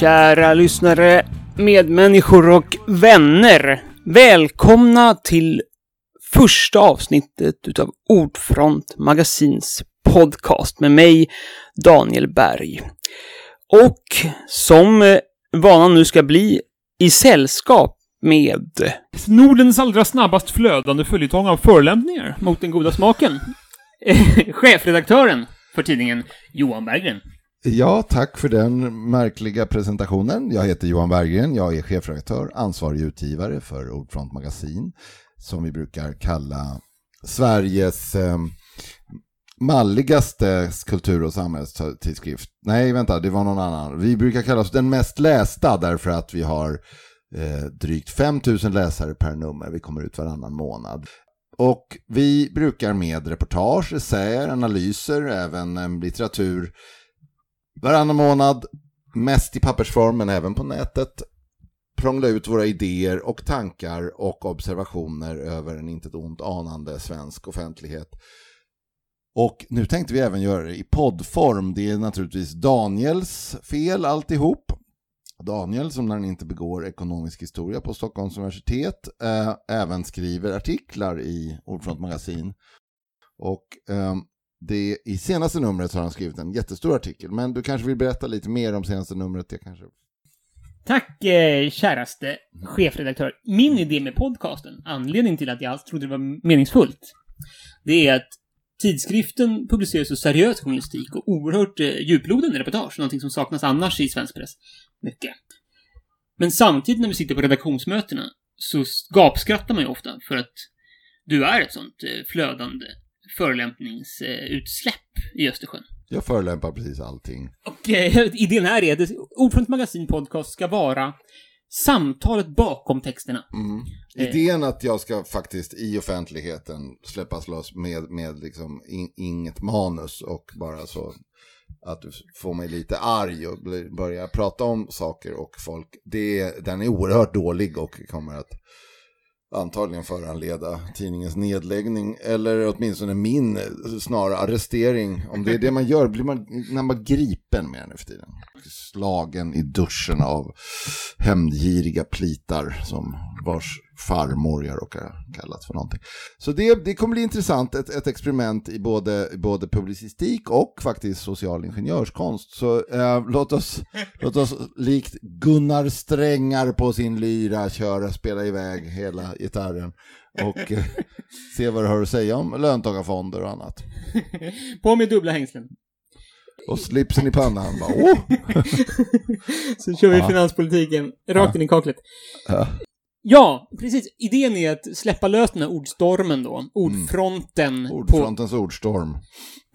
Kära lyssnare, medmänniskor och vänner. Välkomna till första avsnittet utav Ordfront Magasins podcast med mig, Daniel Berg. Och som vanan nu ska bli, i sällskap med Nordens allra snabbast flödande följetong av förolämpningar mot den goda smaken. Chefredaktören för tidningen, Johan Berggren. Ja, tack för den märkliga presentationen. Jag heter Johan Berggren, jag är chefredaktör, ansvarig utgivare för Ordfront Magasin, som vi brukar kalla Sveriges eh, malligaste kultur och samhällstidskrift. Nej, vänta, det var någon annan. Vi brukar kalla oss den mest lästa därför att vi har eh, drygt 5000 läsare per nummer. Vi kommer ut varannan månad. Och vi brukar med reportage, essäer, analyser, även eh, litteratur varannan månad, mest i pappersform men även på nätet, prångla ut våra idéer och tankar och observationer över en inte ont anande svensk offentlighet. Och nu tänkte vi även göra det i poddform. Det är naturligtvis Daniels fel alltihop. Daniel, som när han inte begår ekonomisk historia på Stockholms universitet, eh, även skriver artiklar i Ordfront Magasin. Och eh, det, I senaste numret har han skrivit en jättestor artikel, men du kanske vill berätta lite mer om senaste numret? Jag kanske... Tack, eh, käraste chefredaktör. Min idé med podcasten, anledningen till att jag alls trodde det var meningsfullt, det är att tidskriften publicerar så seriös journalistik och oerhört eh, djuplodande reportage, någonting som saknas annars i svensk press. Mycket. Men samtidigt när vi sitter på redaktionsmötena så gapskrattar man ju ofta för att du är ett sånt eh, flödande förolämpningsutsläpp i Östersjön. Jag förolämpar precis allting. Och eh, idén här är att Ordfront Magasin Podcast ska vara samtalet bakom texterna. Mm. Idén att jag ska faktiskt i offentligheten släppas loss med, med liksom in, inget manus och bara så att du får mig lite arg och börja prata om saker och folk. Det, den är oerhört dålig och kommer att antagligen föranleda tidningens nedläggning eller åtminstone min snarare arrestering. Om det är det man gör blir man när man gripen med nu för tiden. Slagen i duschen av hämndgiriga plitar som vars farmor jag råkar kallas för någonting. Så det, det kommer bli intressant, ett, ett experiment i både, både publicistik och faktiskt social ingenjörskonst. Så eh, låt, oss, låt oss likt Gunnar Strängar på sin lyra köra, spela iväg hela gitarren och eh, se vad du har att säga om löntagarfonder och annat. På med dubbla hängslen. Och slipsen i pannan. Bara, oh! Så kör vi finanspolitiken rakt in i kaklet. Ja. Precis. Idén är att släppa lös den här ordstormen då. Ordfronten. Mm. Ordfrontens på... ordstorm.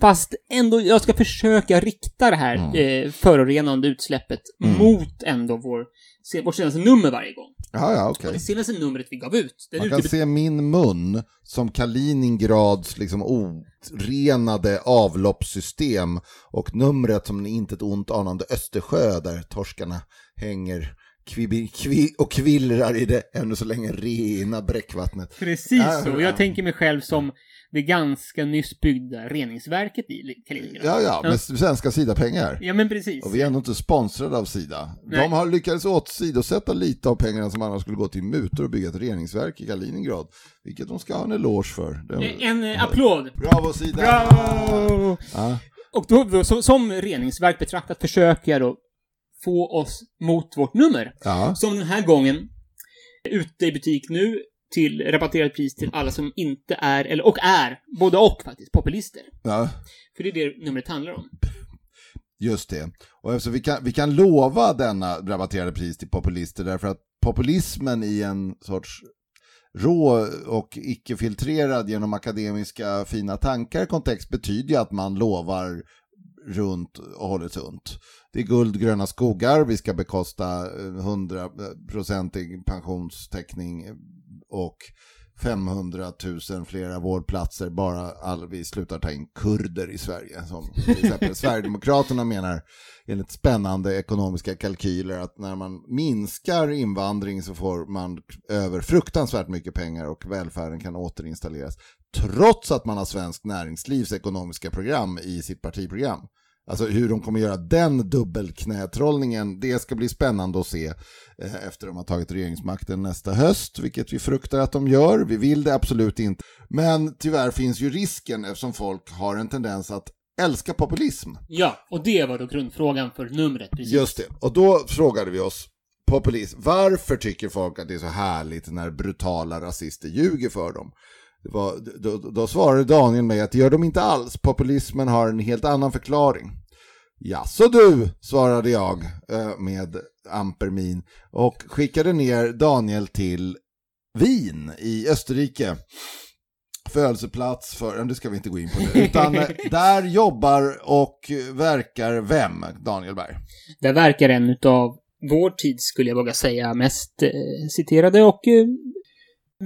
Fast ändå, jag ska försöka rikta det här mm. eh, förorenande utsläppet mm. mot ändå vår, se, vårt senaste nummer varje gång. Ja, ja, okej. Okay. Det senaste numret vi gav ut. Man kan se min mun som Kaliningrads liksom orenade avloppssystem och numret som en inte ett ont anande Östersjö där torskarna hänger kvi, kvi, och kvillrar i det ännu så länge rena bräckvattnet. Precis äh, så. Jag tänker mig själv som det ganska nyss byggda reningsverket i Kaliningrad. Ja, ja, med svenska Sida-pengar. Ja, men precis. Och vi är ändå inte sponsrade av Sida. Nej. De har lyckats åtsidosätta lite av pengarna som annars skulle gå till mutor och bygga ett reningsverk i Kaliningrad. Vilket de ska ha en eloge för. En, en applåd! Bravo Sida! Bravo! Ja. Och då, då som, som reningsverk betraktat försöker jag då få oss mot vårt nummer. Ja. Som den här gången, ute i butik nu, till rabatterat pris till alla som inte är, eller och är, både och faktiskt, populister. Ja. För det är det numret handlar om. Just det. Och alltså vi, kan, vi kan lova denna rabatterade pris till populister därför att populismen i en sorts rå och icke-filtrerad genom akademiska fina tankar kontext betyder ju att man lovar runt och håller sunt. Det är guld, gröna skogar, vi ska bekosta eh, 100-procentig pensionstäckning eh, och 500 000 flera vårdplatser bara all, vi slutar ta in kurder i Sverige. Som till exempel Sverigedemokraterna menar enligt spännande ekonomiska kalkyler att när man minskar invandring så får man över fruktansvärt mycket pengar och välfärden kan återinstalleras. Trots att man har svensk näringslivs ekonomiska program i sitt partiprogram. Alltså hur de kommer göra den dubbelknätrollningen, det ska bli spännande att se eh, efter de har tagit regeringsmakten nästa höst, vilket vi fruktar att de gör. Vi vill det absolut inte. Men tyvärr finns ju risken eftersom folk har en tendens att älska populism. Ja, och det var då grundfrågan för numret. Precis. Just det, och då frågade vi oss, populism, varför tycker folk att det är så härligt när brutala rasister ljuger för dem? Var, då, då svarade Daniel mig att det gör de inte alls, populismen har en helt annan förklaring. Ja, så du, svarade jag eh, med ampermin och skickade ner Daniel till Wien i Österrike. Födelseplats för, det ska vi inte gå in på nu, utan eh, där jobbar och verkar vem, Daniel Berg? Där verkar en utav vår tid, skulle jag våga säga, mest eh, citerade och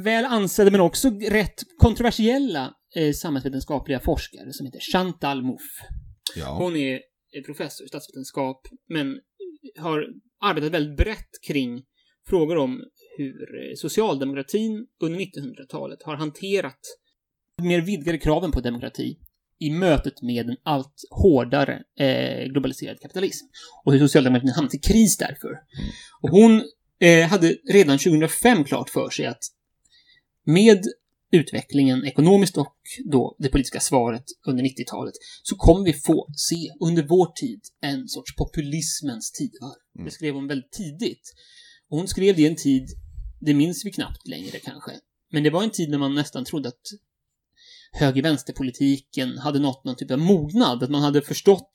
väl ansedda men också rätt kontroversiella eh, samhällsvetenskapliga forskare som heter Chantal Mouffe. Ja. Hon är professor i statsvetenskap, men har arbetat väldigt brett kring frågor om hur eh, socialdemokratin under 1900-talet har hanterat mer vidgade kraven på demokrati i mötet med en allt hårdare eh, globaliserad kapitalism. Och hur socialdemokratin hamnat i kris därför. Och hon eh, hade redan 2005 klart för sig att med utvecklingen ekonomiskt och då det politiska svaret under 90-talet så kommer vi få se under vår tid en sorts populismens tidevarv. Mm. Det skrev hon väldigt tidigt. Och hon skrev det i en tid, det minns vi knappt längre kanske, men det var en tid när man nästan trodde att höger-vänsterpolitiken hade nått någon typ av mognad, att man hade förstått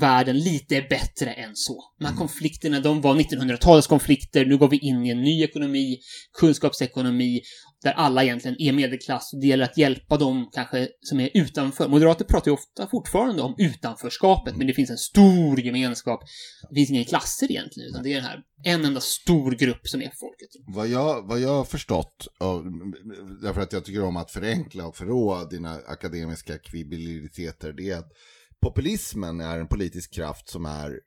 världen lite bättre än så. De här konflikterna, de var 1900-talets konflikter, nu går vi in i en ny ekonomi, kunskapsekonomi, där alla egentligen är medelklass och det gäller att hjälpa dem kanske som är utanför. Moderater pratar ju ofta fortfarande om utanförskapet, men det finns en stor gemenskap. Det finns inga klasser egentligen, utan det är den här en enda stor grupp som är folket. Vad jag, vad jag har förstått, därför att jag tycker om att förenkla och förråa dina akademiska kvibbiliteter, det är att populismen är en politisk kraft som är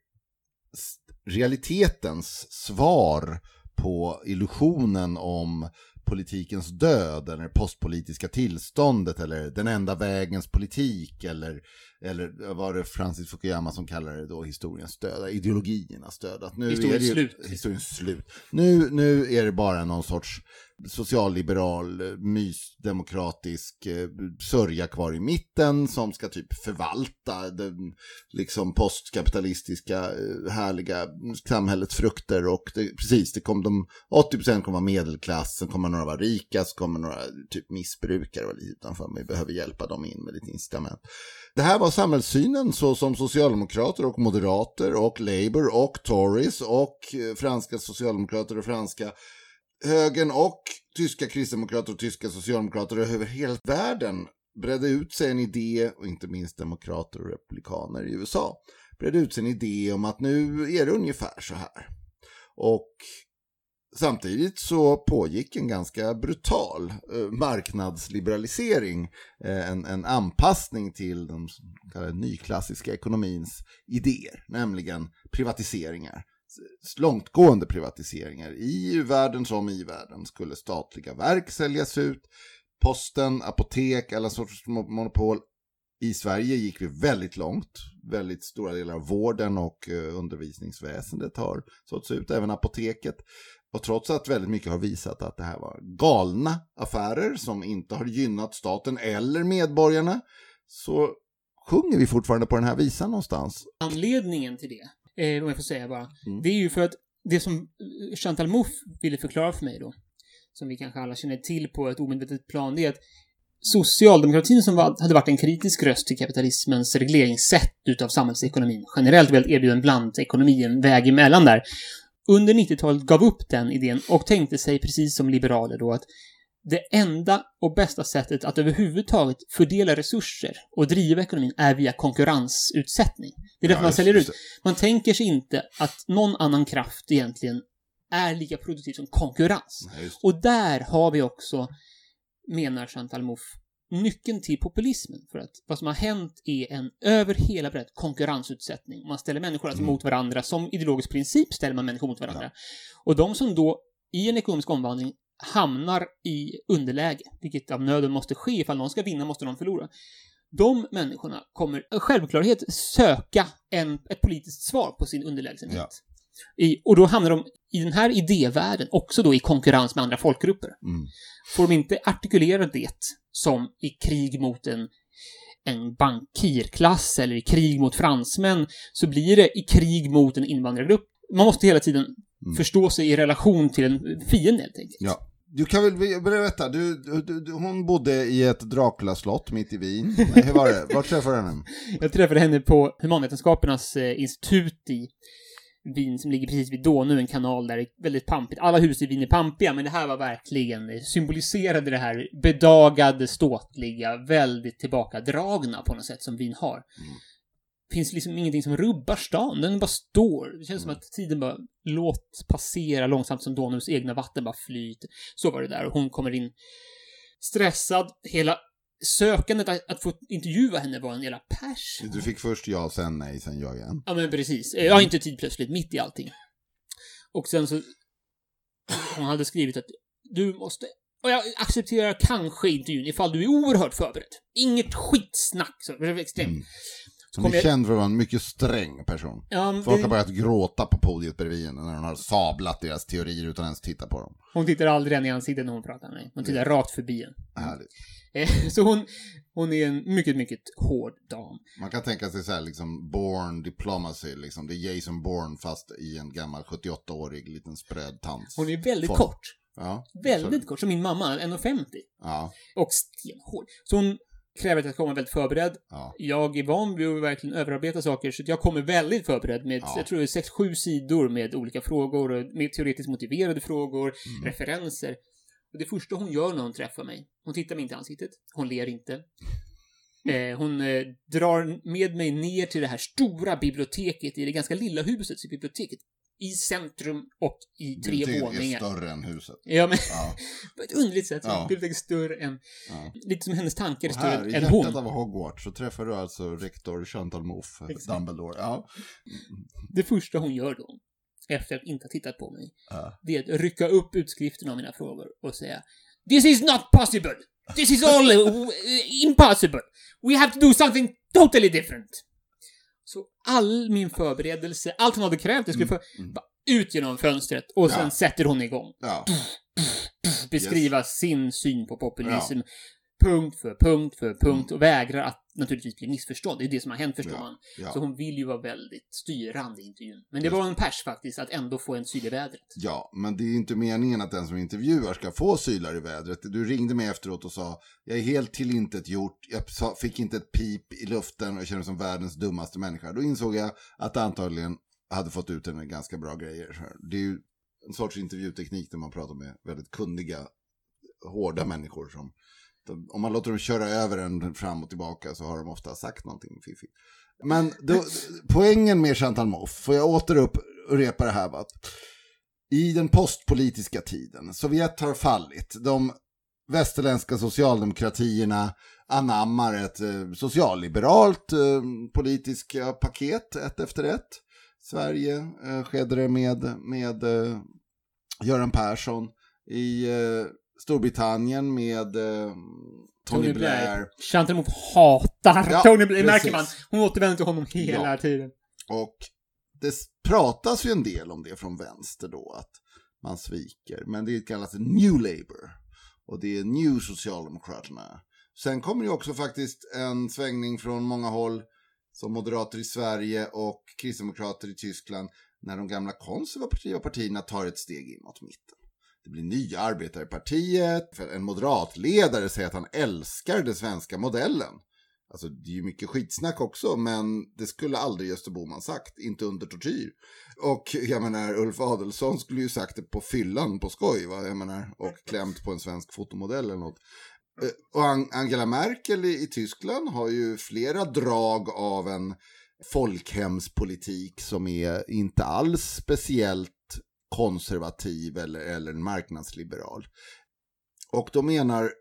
realitetens svar på illusionen om politikens död eller postpolitiska tillståndet eller den enda vägens politik eller, eller var det Francis Fukuyama som kallar det då historiens död, ideologiernas död. Att nu Historiens är det ju, slut. Historiens slut. Nu, nu är det bara någon sorts socialliberal, eh, mysdemokratisk eh, sörja kvar i mitten som ska typ förvalta den liksom postkapitalistiska eh, härliga samhällets frukter och det, precis, det kom de 80% kommer vara medelklass, sen kommer några vara rika, så kommer några typ missbrukare och lite utanför, men vi behöver hjälpa dem in med lite incitament. Det här var samhällssynen så som socialdemokrater och moderater och Labour och Tories och eh, franska socialdemokrater och franska högern och tyska kristdemokrater och tyska socialdemokrater över hela världen bredde ut sig en idé, och inte minst demokrater och republikaner i USA, bredde ut sig en idé om att nu är det ungefär så här. Och samtidigt så pågick en ganska brutal eh, marknadsliberalisering, eh, en, en anpassning till den kallade nyklassiska ekonomins idéer, nämligen privatiseringar långtgående privatiseringar. I u-världen som i världen skulle statliga verk säljas ut. Posten, apotek, alla sorters monopol. I Sverige gick vi väldigt långt. Väldigt stora delar av vården och eh, undervisningsväsendet har sålts ut, även apoteket. Och trots att väldigt mycket har visat att det här var galna affärer som inte har gynnat staten eller medborgarna så sjunger vi fortfarande på den här visan någonstans. Anledningen till det, eh, om jag får säga bara, Mm. det är ju för att det som eh, Chantal Mouffe ville förklara för mig då, som vi kanske alla känner till på ett omedvetet plan, det är att socialdemokratin som var, hade varit en kritisk röst till kapitalismens regleringssätt utav samhällsekonomin, generellt velat erbjuda en blandekonomi, en väg emellan där, under 90-talet gav upp den idén och tänkte sig, precis som liberaler då, att det enda och bästa sättet att överhuvudtaget fördela resurser och driva ekonomin är via konkurrensutsättning. Det är därför Ja, man säljer ut. Man tänker sig inte att någon annan kraft egentligen är lika produktiv som konkurrens. Just- Och där har vi också, menar Chantal Mouffe, nyckeln till populismen. För att vad som har hänt är en över hela bredd konkurrensutsättning. Man ställer människor alltså Mm. mot varandra. Som ideologisk princip ställer man människor mot varandra. Och de som då i en ekonomisk omvandling hamnar i underläge, vilket av nöden måste ske ifall någon ska vinna måste någon förlora. De människorna kommer självklarhet söka en, ett politiskt svar på sin underlägsenhet. Ja. I, och då hamnar de i den här idévärlden också då i konkurrens med andra folkgrupper. Mm. Får de inte artikulera det som i krig mot en, en bankirklass eller i krig mot fransmän, så blir det i krig mot en invandrargrupp. Man måste hela tiden Mm. förstå sig i relation till en fiende helt enkelt. Ja. Du kan väl berätta, du, du, du, hon bodde i ett Dracula-slott mitt i Wien. Hur var det? Var träffade du henne? Jag träffade henne på Humanvetenskapernas eh, institut i Wien som ligger precis vid Donau, en kanal där det är väldigt pampigt. Alla hus i Wien är pampiga, men det här var verkligen, symboliserade det här bedagade, ståtliga, väldigt tillbakadragna på något sätt som Wien har. Mm. finns liksom ingenting som rubbar stan, den bara står. Det känns som Mm. att tiden bara låt passera långsamt som Donaus egna vatten bara flyter. Så var det där och hon kommer in stressad. Hela sökandet att, att få intervjua henne var en jävla pers. Du fick först ja, sen nej, sen ja igen. Ja, men precis. Jag har inte tid plötsligt, mitt i allting. Och sen så... Hon hade skrivit att du måste... Och jag accepterar kanske intervjun ifall du är oerhört förberedd. Inget skitsnack. Så, extremt. Mm. Hon är känd för att vara en mycket sträng person. Ja, men Folk har börjat gråta på podiet bredvid henne när hon har sablat deras teorier utan ens titta på dem. Hon tittar aldrig en i ansiktet när hon pratar med mig. Hon tittar rakt förbi en. Härligt. Så hon, hon är en mycket, mycket hård dam. Man kan tänka sig så här, liksom, born diplomacy, liksom. Det är Jason Bourne fast i en gammal 78-årig liten spröd tant. Hon är väldigt Form. kort. Ja, Väldigt kort. Som min mamma, 1,50. ja, Och stenhård. Så hon kräver att jag ska komma väldigt förberedd. ja. Jag är van vid att verkligen överarbeta saker, så jag kommer väldigt förberedd med, Ja. jag tror det är sex, sju sidor med olika frågor, med teoretiskt motiverade frågor, Mm. referenser. Och det första hon gör när hon träffar mig, hon tittar mig inte i ansiktet, hon ler inte. Eh, hon eh, drar med mig ner till det här stora biblioteket i det ganska lilla huset, så biblioteket i centrum och i tre Biblioteket är våningar. större än huset. Ja, men Ja, på ett underligt sätt. Ja. Biblioteket är större än, ja. lite som hennes tankar är Och här, större i än hjärtat hon. av Hogwarts, så träffar du alltså rektor Chantal Mouffe. Dumbledore. Ja. Det första hon gör då, efter att inte ha tittat på mig, Ja. det är att rycka upp utskriften av mina frågor och säga This is not possible! This is all uh, impossible! We have to do something totally different! Så all min förberedelse, allt hon hade krävt, det skulle få mm. bara ut genom fönstret och sen Ja. sätter hon igång. Ja. Beskriva sin syn på populism. Punkt för punkt för punkt och vägrar att naturligtvis bli missförstådd. Det är det som har hänt förstår Ja. man. Ja. Så hon vill ju vara väldigt styrande i intervjun. Men det var en pers faktiskt, att ändå få en syl i vädret. Ja, men det är inte meningen att den som intervjuar ska få sylar i vädret. Du ringde mig efteråt och sa, jag är helt tillintetgjort, jag fick inte ett pip i luften och jag känner mig som världens dummaste människa. Då insåg jag att antagligen hade fått ut en ganska bra grejer. Det är ju en sorts intervjuteknik där man pratar med väldigt kunniga, hårda människor som de, om man låter dem köra över en fram och tillbaka så har de ofta sagt någonting fiffigt. Men då, poängen med Chantal Mouffe, får jag återupprepa det här, att i den postpolitiska tiden, Sovjet har fallit, de västerländska socialdemokratierna anammar ett eh, socialliberalt eh, politiska paket, ett efter ett. Sverige eh, skedde det med, med eh, Göran Persson. I eh, Storbritannien med eh, Tony, Blair. Chantal Mouffe hatar Ja, Tony Blair, precis. märker man. Hon återvänder till honom hela Ja. tiden. Och det pratas ju en del om det från vänster då, att man sviker. Men det kallas New Labour. Och det är New Socialdemokraterna. Sen kommer ju också faktiskt en svängning från många håll, som moderater i Sverige och kristdemokrater i Tyskland, när de gamla konservativa partierna tar ett steg in mot mitten. Det blir nya arbetare i partiet, för en moderatledare säger att han älskar den svenska modellen. Alltså det är ju mycket skitsnack också, men det skulle aldrig Gösta Bohman sagt, inte under tortyr. Och jag menar, Ulf Adelsohn skulle ju sagt det på fyllan på skoj, va? Jag menar, och klämt på en svensk fotomodell eller något. Eh, och Angela Merkel i, i Tyskland har ju flera drag av en folkhemspolitik som är inte alls speciellt konservativ eller, eller marknadsliberal. Och då menar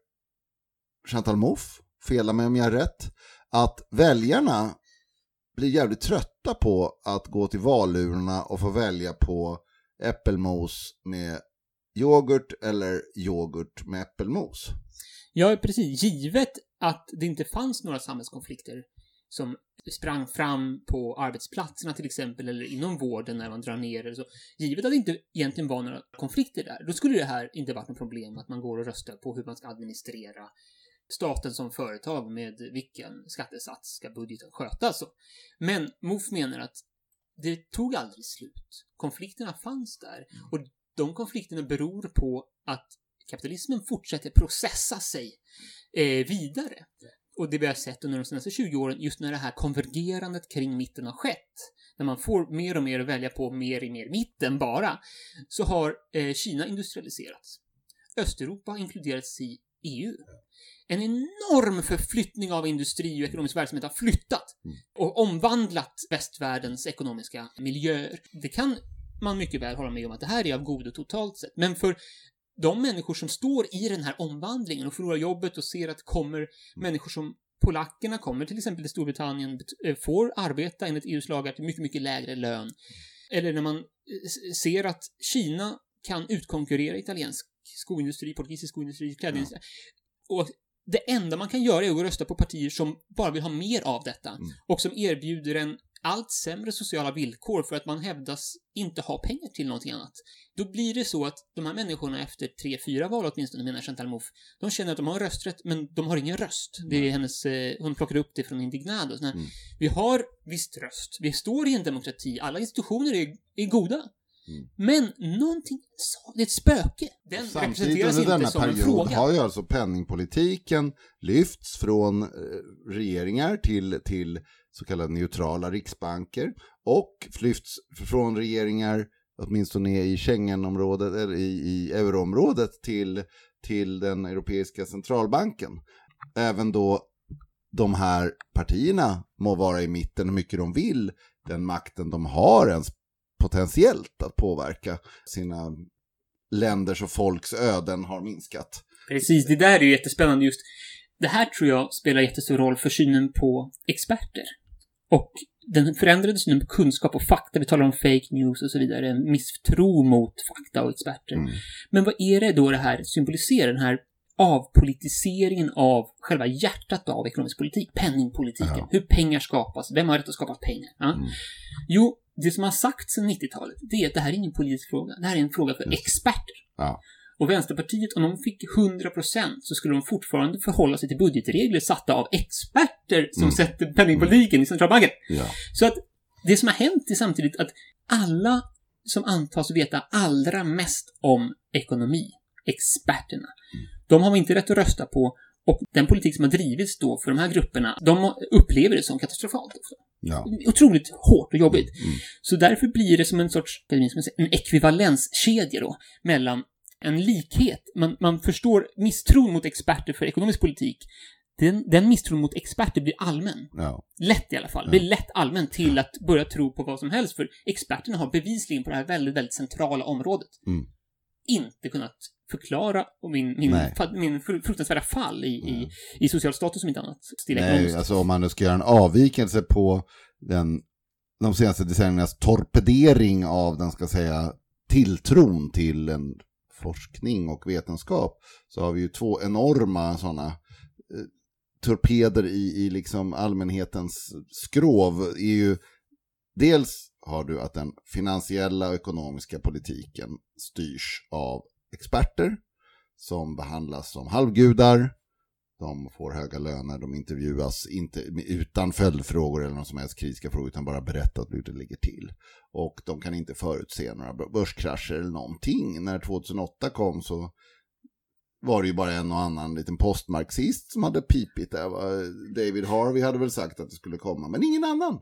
Chantal Mouffe, fela mig om jag har rätt, att väljarna blir jävligt trötta på att gå till valurnorna och få välja på äppelmos med yoghurt eller yoghurt med äppelmos. Ja, precis. Givet att det inte fanns några samhällskonflikter som sprang fram på arbetsplatserna till exempel, eller inom vården när man drar ner eller så. Givet att det inte egentligen var några konflikter där, då skulle det här inte varit något problem att man går och röstar på hur man ska administrera staten som företag med vilken skattesats ska budgeten skötas. Men MOF menar att det tog aldrig slut. Konflikterna fanns där. Och de konflikterna beror på att kapitalismen fortsätter processa sig eh, vidare. Och det vi har sett under de senaste 20 åren, just när det här konvergerandet kring mitten har skett, när man får mer och mer att välja på mer och mer mitten bara, så har eh, Kina industrialiserats. Östeuropa har inkluderats i EU. En enorm förflyttning av industri och ekonomisk verksamhet har flyttat och omvandlat västvärldens ekonomiska miljöer. Det kan man mycket väl hålla med om att det här är av godo totalt sett. Men för de människor som står i den här omvandlingen och förlorar jobbet och ser att det kommer människor som polackerna kommer till exempel till Storbritannien, eh, får arbeta enligt EUs lagar till mycket, mycket lägre lön. Eller när man eh, ser att Kina kan utkonkurrera italiensk skoindustri, portugisisk skoindustri, klädindustri. Och det enda man kan göra är att rösta på partier som bara vill ha mer av detta. Mm. Och som erbjuder en allt sämre sociala villkor för att man hävdas inte ha pengar till någonting annat. Då blir det så att de här människorna efter tre, fyra val åtminstone, menar Chantal Mouffe, de känner att de har rösträtt, men de har ingen röst. Det är hennes, eh, hon plockar upp det från Indignado. Här, Mm. Vi har visst röst, vi står i en demokrati, alla institutioner är, är goda. Mm. Men någonting, det är ett spöke. Den Samtidigt representeras under inte denna som en fråga. har ju alltså penningpolitiken lyfts från eh, regeringar till, till så kallade neutrala riksbanker och flytts från regeringar, åtminstone i Schengenområdet eller i, i euroområdet till, till den europeiska centralbanken. Även då de här partierna må vara i mitten hur mycket de vill, den makten de har ens potentiellt att påverka sina länders och folks öden har minskat. Precis, det där är ju jättespännande just. Det här tror jag spelar jättestor roll för synen på experter. Och den förändrade synen på kunskap och fakta, vi talar om fake news och så vidare, en misstro mot fakta och experter. Mm. Men vad är det då det här symboliserar? Den här avpolitiseringen av själva hjärtat av ekonomisk politik, penningpolitiken. Ja. Hur pengar skapas, vem har rätt att skapa pengar? Ja? Mm. Jo, det som har sagts sedan 90-talet, det är att det här är ingen politisk fråga. Det här är en fråga för Just experter. Ja. Och Vänsterpartiet, om de fick 100% så skulle de fortfarande förhålla sig till budgetregler satta av experter som Mm. sätter penningpolitiken i centralbanken. Ja. Så att det som har hänt är samtidigt att alla som antas veta allra mest om ekonomi, experterna, de har vi inte rätt att rösta på och den politik som har drivits då för de här grupperna, de upplever det som katastrofalt. Också. Ja. Otroligt hårt och jobbigt. Mm. Så därför blir det som en sorts, man en ekvivalenskedja då, mellan en likhet. Man, man förstår misstron mot experter för ekonomisk politik. Den, den misstron mot experter blir allmän. Ja. Lätt i alla fall. Blir lätt allmän till att börja tro på vad som helst, för experterna har bevisligen på det här väldigt, väldigt centrala området Mm. inte kunnat förklara och min, min, fa- min fru- fruktansvärda fall i, i, Mm. i social status som inte annat. Nej, alltså om man nu ska göra en avvikelse på den, de senaste decenniernas torpedering av den, ska säga, tilltron till en forskning och vetenskap, så har vi ju två enorma sådana eh, torpeder i, i liksom allmänhetens skrov. är ju Dels har du att den finansiella och ekonomiska politiken styrs av experter som behandlas som halvgudar, de får höga löner, de intervjuas inte utan följdfrågor eller någon som helst kritiska frågor utan bara berättat hur det ligger till. Och de kan inte förutse några börskrascher eller någonting. När 2008 kom så var det ju bara en och annan liten postmarxist som hade pipit där. David Harvey hade väl sagt att det skulle komma, men ingen annan.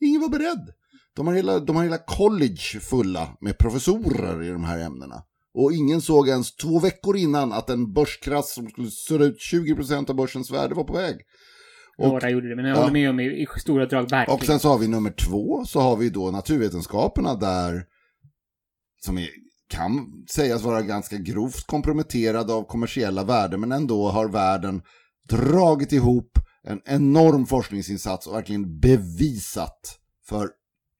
Ingen var beredd. De har hela, de har hela college fulla med professorer i de här ämnena. Och ingen såg ens två veckor innan att en börskrasch som skulle surra ut 20% av börsens värde var på väg. Och, Några gjorde det, men jag Ja. håller med om i, i stora drag verkligen. och sen så har vi nummer två, så har vi då naturvetenskaperna där, som är, kan sägas vara ganska grovt komprometterad av kommersiella värden, men ändå har världen dragit ihop en enorm forskningsinsats och verkligen bevisat för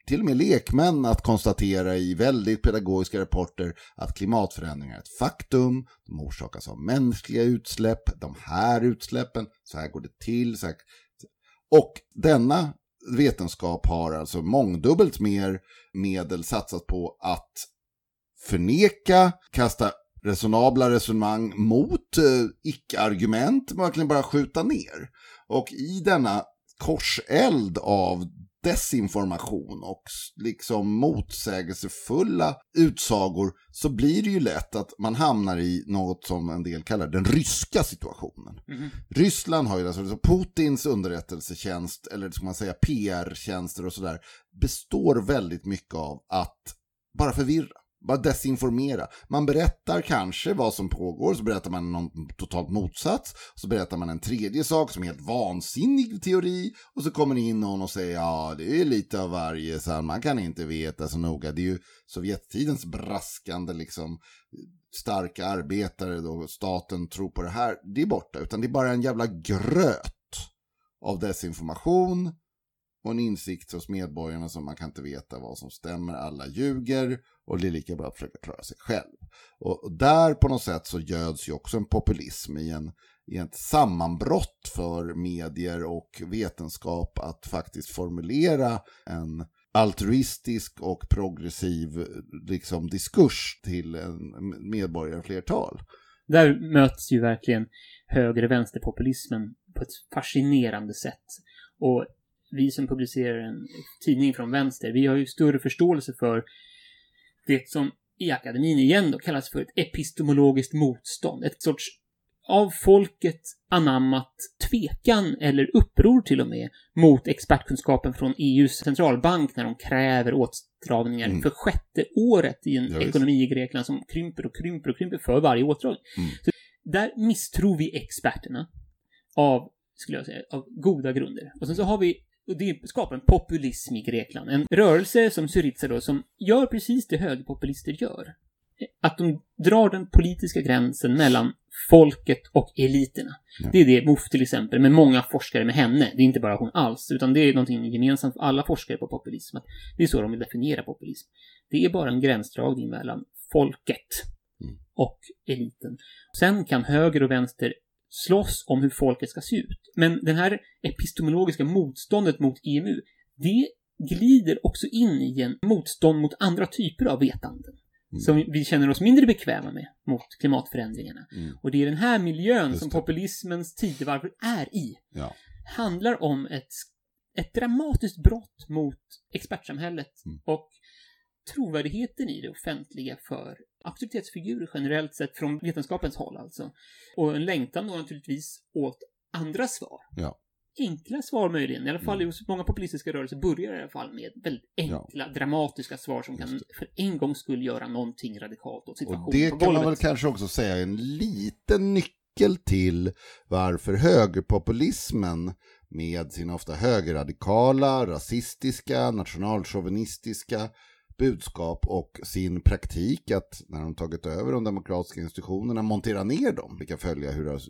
till och med lekmän att konstatera i väldigt pedagogiska rapporter att klimatförändringar är ett faktum, de orsakas av mänskliga utsläpp, de här utsläppen, så här går det till. Så här. Och denna vetenskap har alltså mångdubbelt mer medel satsat på att förneka, kasta resonabla resonemang mot eh, icke-argument, verkligen bara skjuta ner. Och i denna korseld av desinformation och liksom motsägelsefulla utsagor så blir det ju lätt att man hamnar i något som en del kallar den ryska situationen. Mm. Ryssland har ju alltså Putins underrättelsetjänst, eller ska man säga PR-tjänster och sådär, består väldigt mycket av att bara förvirra bara desinformera. Man berättar kanske vad som pågår, så berättar man någon totalt motsats, så berättar man en tredje sak som är helt vansinnig teori, och så kommer det in någon och säger ja, det är lite av varje, så man kan inte veta så noga. Det är ju Sovjettidens braskande liksom starka arbetare då staten tror på det här, det är borta, utan det är bara en jävla gröt av desinformation och en insikt hos medborgarna som man kan inte veta vad som stämmer, alla ljuger och det är lika bra att försöka klara sig själv. Och, där på något sätt så göds ju också en populism i, en, i ett sammanbrott för medier och vetenskap att faktiskt formulera en altruistisk och progressiv liksom, diskurs till en medborgarflertal. Där möts ju verkligen höger och vänsterpopulismen på ett fascinerande sätt. Och vi som publicerar en tidning från vänster, vi har ju större förståelse för det som i akademin igen då kallas för ett epistemologiskt motstånd. Ett sorts av folket anammat tvekan eller uppror till och med mot expertkunskapen från EUs centralbank när de kräver åtstramningar mm. för sjätte året i en ja, ekonomi i Grekland som krymper och krymper och krymper för varje åtstramning. Mm. Så där misstror vi experterna av, skulle jag säga, av goda grunder. Och sen så har vi det skapar en populism i Grekland. En rörelse som Syriza då, som gör precis det högerpopulister gör. Att de drar den politiska gränsen mellan folket och eliterna. Ja. Det är det MOF till exempel, med många forskare med henne. Det är inte bara hon alls, utan det är någonting gemensamt för alla forskare på populism. Att det är så de vill definiera populism. Det är bara en gränsdragning mellan folket mm. och eliten. Sen kan höger och vänster slåss om hur folket ska se ut. Men det här epistemologiska motståndet mot EMU, det glider också in i en motstånd mot andra typer av vetanden. Mm. Som vi känner oss mindre bekväma med mot klimatförändringarna. Mm. Och det är den här miljön som populismens tidevarv är i. Ja. Handlar om ett, ett dramatiskt brott mot expertsamhället mm. och trovärdigheten i det offentliga för auktoritetsfigurer generellt sett från vetenskapens håll alltså. Och en längtan då naturligtvis åt andra svar. Ja. Enkla svar möjligen. I alla fall mm. hos många populistiska rörelser börjar i alla fall med väldigt enkla, ja. dramatiska svar som kan för en gång skulle göra någonting radikalt åt situationen Och det kan man väl kanske också säga är en liten nyckel till varför högerpopulismen med sin ofta högerradikala, rasistiska, nationalchauvinistiska budskap och sin praktik att när de tagit över de demokratiska institutionerna montera ner dem. Vi kan följa hur det har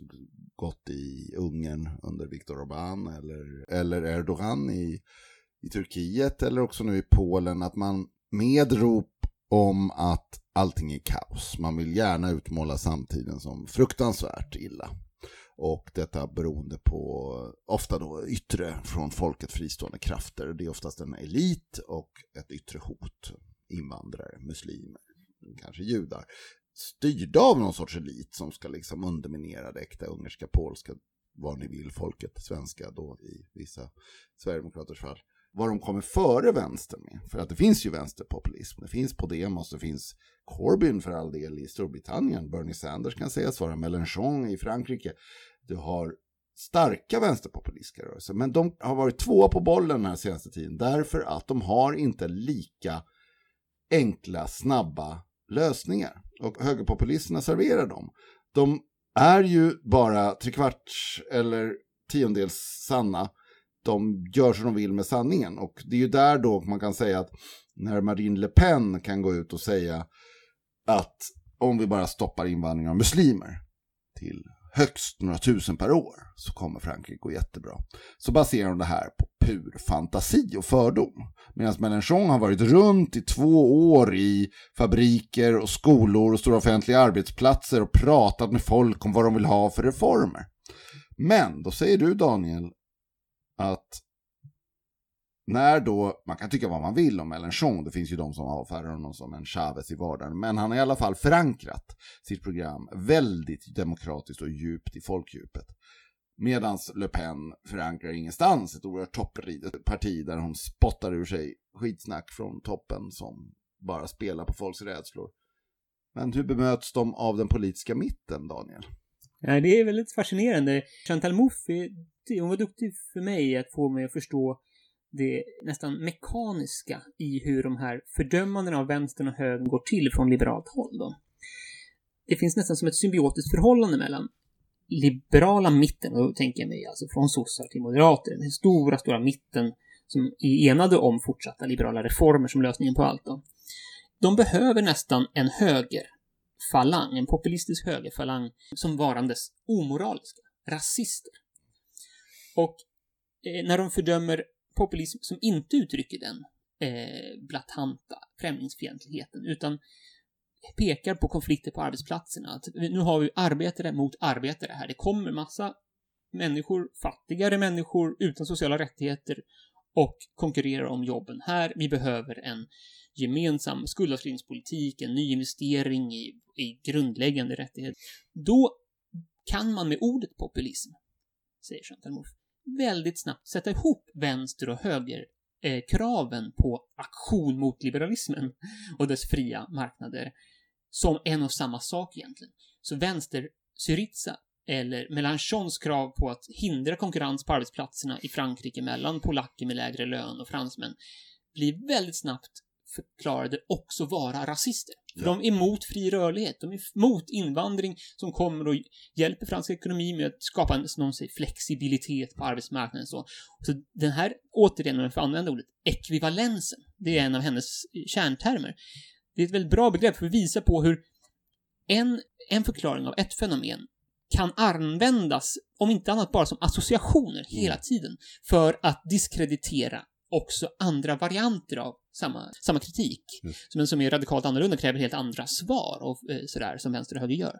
gått i Ungern under Viktor Orbán eller, eller Erdogan i, i Turkiet eller också nu i Polen. Att man med rop om att allting är kaos. Man vill gärna utmåla samtiden som fruktansvärt illa. Och detta beroende på ofta då yttre från folket fristående krafter. Det är oftast en elit och ett yttre hot. Invandrare, muslimer, kanske judar. Styrda av någon sorts elit som ska liksom underminera det äkta ungerska, polska, vad ni vill, folket, svenska då i vissa sverigedemokraters fall. Vad de kommer före vänstern med. För att det finns ju vänsterpopulism. Det finns Podemos, det finns Corbyn för all del i Storbritannien. Bernie Sanders kan sägas vara Mélenchon i Frankrike. Du har starka vänsterpopulistiska rörelser. Men de har varit två på bollen den här senaste tiden. Därför att de har inte lika enkla, snabba lösningar. Och högerpopulisterna serverar dem. De är ju bara trekvarts eller tiondels sanna. De gör som de vill med sanningen. Och det är ju där då man kan säga att när Marine Le Pen kan gå ut och säga att om vi bara stoppar invandringen av muslimer till högst några tusen per år så kommer Frankrike gå jättebra. Så baserar de det här på pur fantasi och fördom. Medan Mélenchon har varit runt i två år i fabriker och skolor och stora offentliga arbetsplatser och pratat med folk om vad de vill ha för reformer. Men då säger du Daniel att när då, man kan tycka vad man vill om Mélenchon, det finns ju de som avfärdar honom som en Chavez i vardagen, men han har i alla fall förankrat sitt program väldigt demokratiskt och djupt i folkdjupet. Medan Le Pen förankrar ingenstans ett oerhört toppridet parti där hon spottar ur sig skitsnack från toppen som bara spelar på folks rädslor. Men hur bemöts de av den politiska mitten, Daniel? Ja, det är väldigt fascinerande. Chantal Mouffe, hon var duktig för mig att få mig att förstå det nästan mekaniska i hur de här fördömandena av vänstern och högern går till från liberalt håll. Då. Det finns nästan som ett symbiotiskt förhållande mellan liberala mitten, och då tänker jag mig alltså från sossar till moderater, den stora, stora mitten som är enade om fortsatta liberala reformer som lösningen på allt. Då. De behöver nästan en höger falang, en populistisk högerfalang, som varandes omoraliska, rasister. Och eh, när de fördömer populism som inte uttrycker den eh, blatanta främlingsfientligheten, utan pekar på konflikter på arbetsplatserna. Att nu har vi arbetare mot arbetare här. Det kommer massa människor, fattigare människor utan sociala rättigheter och konkurrerar om jobben här. Vi behöver en gemensam skuldavskrivningspolitik, en ny investering i, i grundläggande rättigheter. Då kan man med ordet populism, säger Chantal Mouffe, väldigt snabbt sätta ihop vänster och höger eh, kraven på aktion mot liberalismen och dess fria marknader som en och samma sak egentligen. Så vänster Syriza eller Mélenchons krav på att hindra konkurrens på arbetsplatserna i Frankrike mellan polacker med lägre lön och fransmän blir väldigt snabbt förklarade också vara rasister. För de är emot fri rörlighet, de är emot invandring som kommer och hjälper fransk ekonomi med att skapa en, som de säger, flexibilitet på arbetsmarknaden. Så, så den här, återigen, om jag får använda ordet, ekvivalensen, det är en av hennes kärntermer. Det är ett väldigt bra begrepp för att visa på hur en, en förklaring av ett fenomen kan användas, om inte annat bara som associationer hela tiden, för att diskreditera också andra varianter av samma, samma kritik. Mm. som är radikalt annorlunda kräver helt andra svar och eh, sådär, som vänster och höger gör.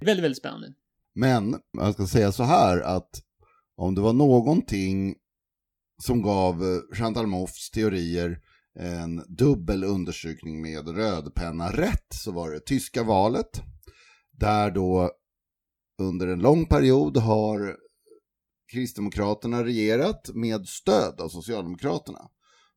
Väldigt, väldigt spännande. Men, jag ska säga så här att om det var någonting som gav eh, Chantal Moufs teorier en dubbel undersökning med rödpenna rätt så var det tyska valet. Där då under en lång period har Kristdemokraterna regerat med stöd av Socialdemokraterna.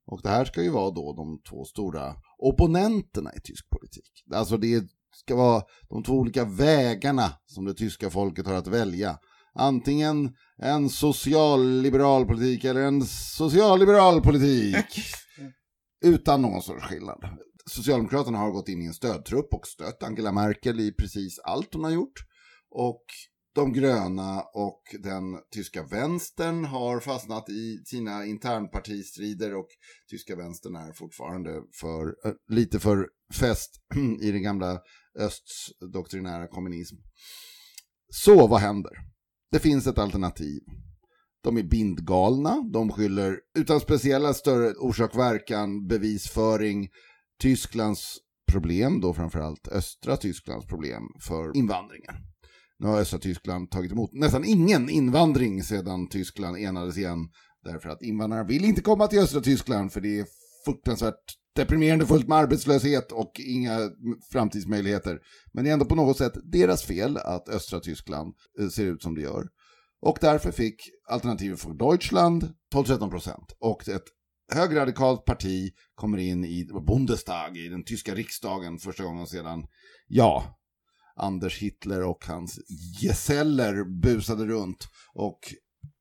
Och det här ska ju vara då de två stora opponenterna i tysk politik. Alltså det ska vara de två olika vägarna som det tyska folket har att välja. Antingen en socialliberal politik eller en socialliberal politik. Utan någon sorts skillnad. Socialdemokraterna har gått in i en stödtrupp och stött Angela Merkel i precis allt hon har gjort. Och de gröna och den tyska vänstern har fastnat i sina internpartistrider och tyska vänstern är fortfarande för, eh, lite för fäst i den gamla östs doktrinära kommunism. Så vad händer? Det finns ett alternativ. De är bindgalna, de skyller utan speciella större orsak-verkan, bevisföring, Tysklands problem, då framförallt östra Tysklands problem för invandringen. Nu har östra Tyskland tagit emot nästan ingen invandring sedan Tyskland enades igen. Därför att invandrarna vill inte komma till östra Tyskland för det är fruktansvärt deprimerande fullt med arbetslöshet och inga framtidsmöjligheter. Men det är ändå på något sätt deras fel att östra Tyskland eh, ser ut som det gör. Och därför fick alternativet för Deutschland 12-13 procent. Och ett högradikalt parti kommer in i Bundestag, i den tyska riksdagen första gången sedan, ja, Anders Hitler och hans gesäller busade runt. Och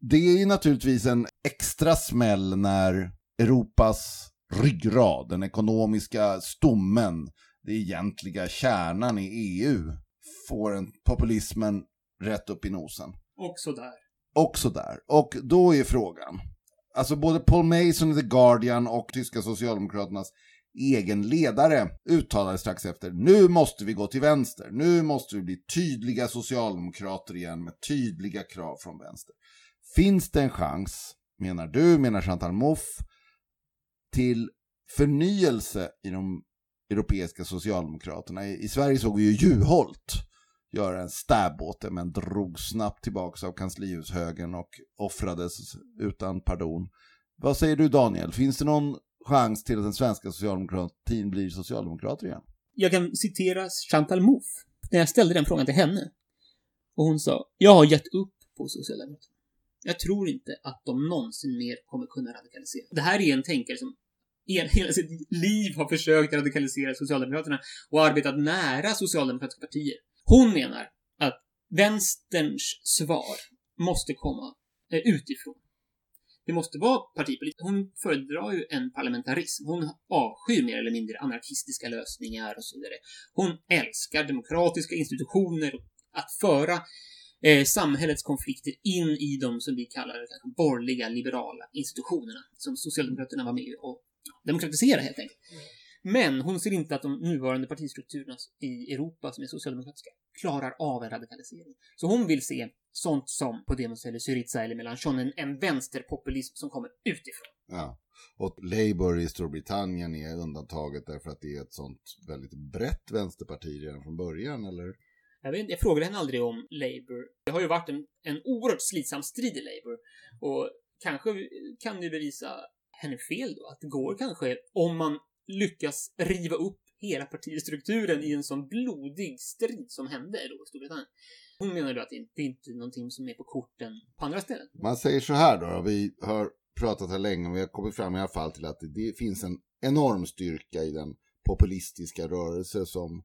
det är ju naturligtvis en extra smäll när Europas ryggrad, den ekonomiska stommen, det egentliga kärnan i EU, får en populismen rätt upp i nosen. Och sådär. Och sådär. Och då är frågan, alltså både Paul Mason i The Guardian och tyska socialdemokraternas egen ledare uttalade strax efter nu måste vi gå till vänster. Nu måste vi bli tydliga socialdemokrater igen med tydliga krav från vänster. Finns det en chans menar du, menar Chantal Mouffe, till förnyelse i de europeiska socialdemokraterna. I, i Sverige såg vi ju Juholt göra en stab åt det, men drog snabbt tillbaka av kanslihushögern och offrades utan pardon. Vad säger du Daniel, finns det någon chans till att den svenska socialdemokratin blir socialdemokrater igen? Jag kan citera Chantal Mouffe, när jag ställde den frågan till henne. Och hon sa, jag har gett upp på Socialdemokraterna. Jag tror inte att de någonsin mer kommer kunna radikalisera. Det här är en tänkare som hela sitt liv har försökt radikalisera Socialdemokraterna och arbetat nära socialdemokratiska partier. Hon menar att vänsterns svar måste komma eh, utifrån. Det måste vara partipolitik. Hon föredrar ju en parlamentarism. Hon avskyr mer eller mindre anarkistiska lösningar och så vidare. Hon älskar demokratiska institutioner och att föra eh, samhällets konflikter in i de som vi kallar kanske borgerliga liberala institutionerna som Socialdemokraterna var med och demokratisera helt enkelt. Mm. Men hon ser inte att de nuvarande partistrukturerna i Europa som är socialdemokratiska klarar av en radikalisering. Så hon vill se sånt som Podemos eller Syriza eller Melanchon, en, en vänsterpopulism som kommer utifrån. Ja. Och Labour i Storbritannien är undantaget därför att det är ett sånt väldigt brett vänsterparti redan från början, eller? Jag, vet, jag frågade henne aldrig om Labour. Det har ju varit en, en oerhört slitsam strid i Labour. Och kanske kan du bevisa henne fel då. Att det går kanske, om man lyckas riva upp hela partistrukturen i en sån blodig strid som hände då i Storbritannien. Hon menar då att det inte, är någonting som är på korten på andra ställen. Man säger så här då, vi har pratat här länge och vi har kommit fram i alla fall till att det finns en enorm styrka i den populistiska rörelse som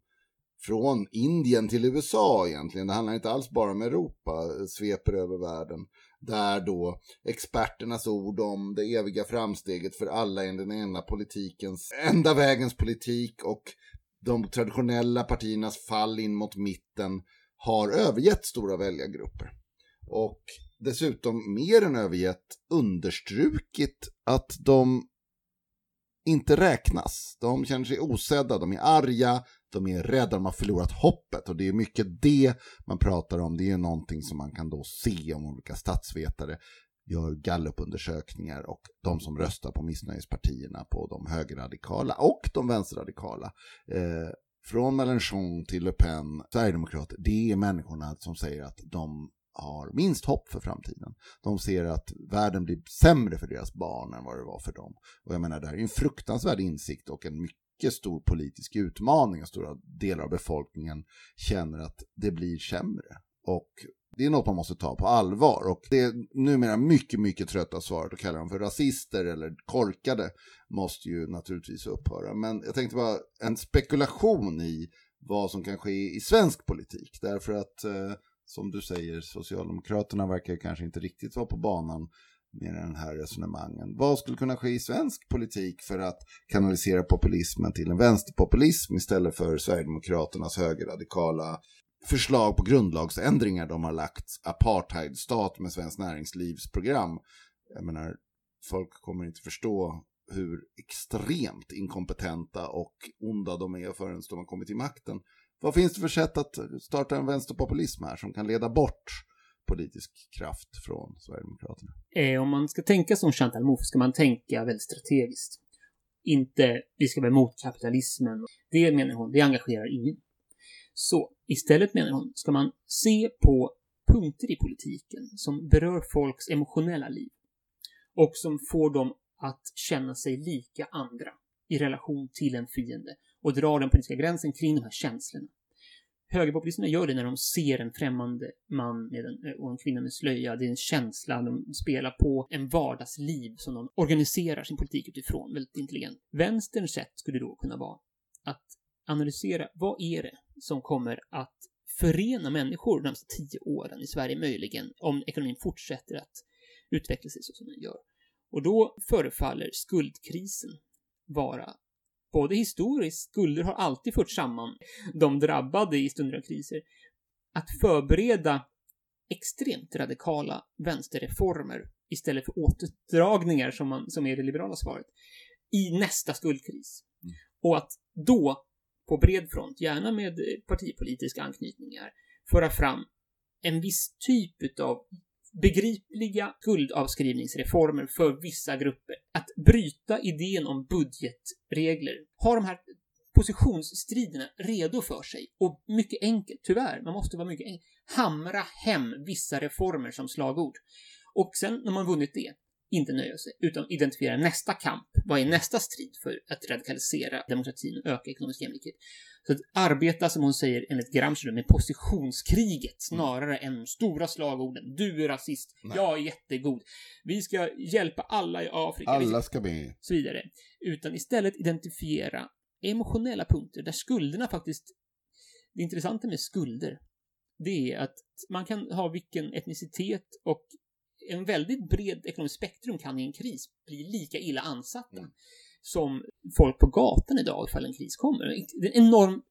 från Indien till USA egentligen, det handlar inte alls bara om Europa, sveper över världen. Där då experternas ord om det eviga framsteget för alla är den enda politikens, enda vägens politik och de traditionella partiernas fall in mot mitten har övergett stora väljargrupper. Och dessutom mer än övergett understrukit att de inte räknas. De känner sig osedda, de är arga, de är rädda, de har förlorat hoppet och det är mycket det man pratar om. Det är någonting som man kan då se om olika statsvetare gör gallupundersökningar och de som röstar på missnöjespartierna på de högerradikala och de vänsterradikala. Eh, från Mélenchon till Le Pen, Sverigedemokrater, det är människorna som säger att de har minst hopp för framtiden. De ser att världen blir sämre för deras barn än vad det var för dem. Och jag menar, det här är en fruktansvärd insikt och en mycket stor politisk utmaning. Och stora delar av befolkningen känner att det blir sämre. Och det är något man måste ta på allvar. Och det är numera mycket, mycket trötta svaret att kalla dem för rasister eller korkade måste ju naturligtvis upphöra. Men jag tänkte bara en spekulation i vad som kan ske i svensk politik. Därför att eh, som du säger, Socialdemokraterna verkar kanske inte riktigt vara på banan med den här resonemangen. Vad skulle kunna ske i svensk politik för att kanalisera populismen till en vänsterpopulism istället för Sverigedemokraternas högerradikala förslag på grundlagsändringar de har lagt apartheidstat med Svenskt Näringslivs program. Jag menar, folk kommer inte förstå hur extremt inkompetenta och onda de är förrän de har kommit till makten. Vad finns det för sätt att starta en vänsterpopulism här som kan leda bort politisk kraft från Sverigedemokraterna? Eh, om man ska tänka som Chantal Mouffe ska man tänka väldigt strategiskt. Inte vi ska vara emot kapitalismen. Det menar hon, det engagerar ingen. Så istället menar hon, ska man se på punkter i politiken som berör folks emotionella liv och som får dem att känna sig lika andra i relation till en fiende och dra den politiska gränsen kring de här känslorna. Högerpopulisterna gör det när de ser en främmande man med en, eh, och en kvinna med slöja. Det är en känsla, de spelar på en vardagsliv som de organiserar sin politik utifrån, väldigt intelligent. Vänsterns sätt skulle då kunna vara att analysera vad är det som kommer att förena människor de närmaste tio åren i Sverige möjligen, om ekonomin fortsätter att utveckla sig så som den gör. Och då förefaller skuldkrisen vara både historiskt, skulder har alltid fört samman de drabbade i stunder av kriser, att förbereda extremt radikala vänsterreformer istället för återdragningar som, man, som är det liberala svaret, i nästa skuldkris. Mm. Och att då, på bred front, gärna med partipolitiska anknytningar, föra fram en viss typ av begripliga skuldavskrivningsreformer för vissa grupper. Att bryta idén om budgetregler. Ha de här positionsstriderna redo för sig. Och mycket enkelt, tyvärr, man måste vara mycket enkel. Hamra hem vissa reformer som slagord. Och sen när man vunnit det, inte nöja sig, utan identifiera nästa kamp. Vad är nästa strid för att radikalisera demokratin och öka ekonomisk jämlikhet? Så att arbeta, som hon säger enligt Gramsci, med positionskriget snarare än de stora slagorden. Du är rasist, Nej. jag är jättegod. Vi ska hjälpa alla i Afrika. Alla ska med. så vidare. Utan istället identifiera emotionella punkter där skulderna faktiskt... Det intressanta med skulder, det är att man kan ha vilken etnicitet och en väldigt bred ekonomisk spektrum kan i en kris bli lika illa ansatta Mm. som folk på gatan idag ifall en kris kommer. Det är en enorm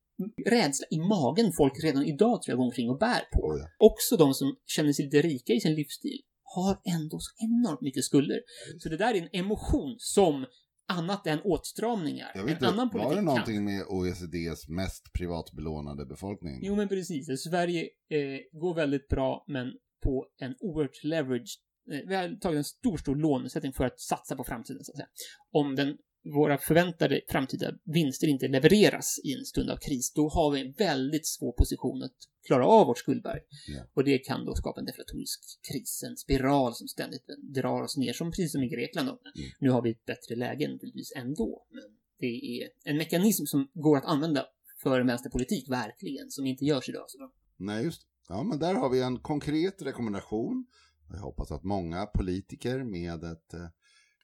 rädsla i magen folk redan idag tror jag går omkring och bär på. Oj. Också de som känner sig lite rika i sin livsstil har ändå så enormt mycket skulder. Så det där är en emotion som annat än åtstramningar, Jag en vet inte, annan var politik det kan. någonting med OECDs mest privatbelånade befolkning? Jo, men precis. Sverige eh, går väldigt bra, men på en oerhört leveraged... Vi har tagit en stor, stor lånesättning för att satsa på framtiden, så att säga. Om den, våra förväntade framtida vinster inte levereras i en stund av kris, då har vi en väldigt svår position att klara av vårt skuldberg. Ja. Och det kan då skapa en deflatorisk kris, en spiral som ständigt drar oss ner, som precis som i Grekland. Då. Mm. Nu har vi ett bättre läge naturligtvis ändå, men det är en mekanism som går att använda för en vänsterpolitik, verkligen, som inte görs idag. Så. Nej, just det. Ja, men där har vi en konkret rekommendation. Jag hoppas att många politiker med ett eh,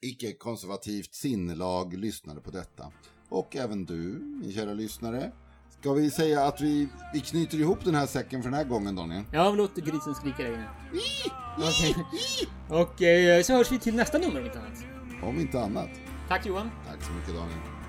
icke-konservativt sinnelag lyssnade på detta. Och även du, min kära lyssnare. Ska vi säga att vi, vi knyter ihop den här säcken för den här gången, Daniel? Ja, vi låter grisen skrika där inne. Och eh, så hörs vi till nästa nummer om inte annat. Om inte annat. Tack Johan. Tack så mycket, Daniel.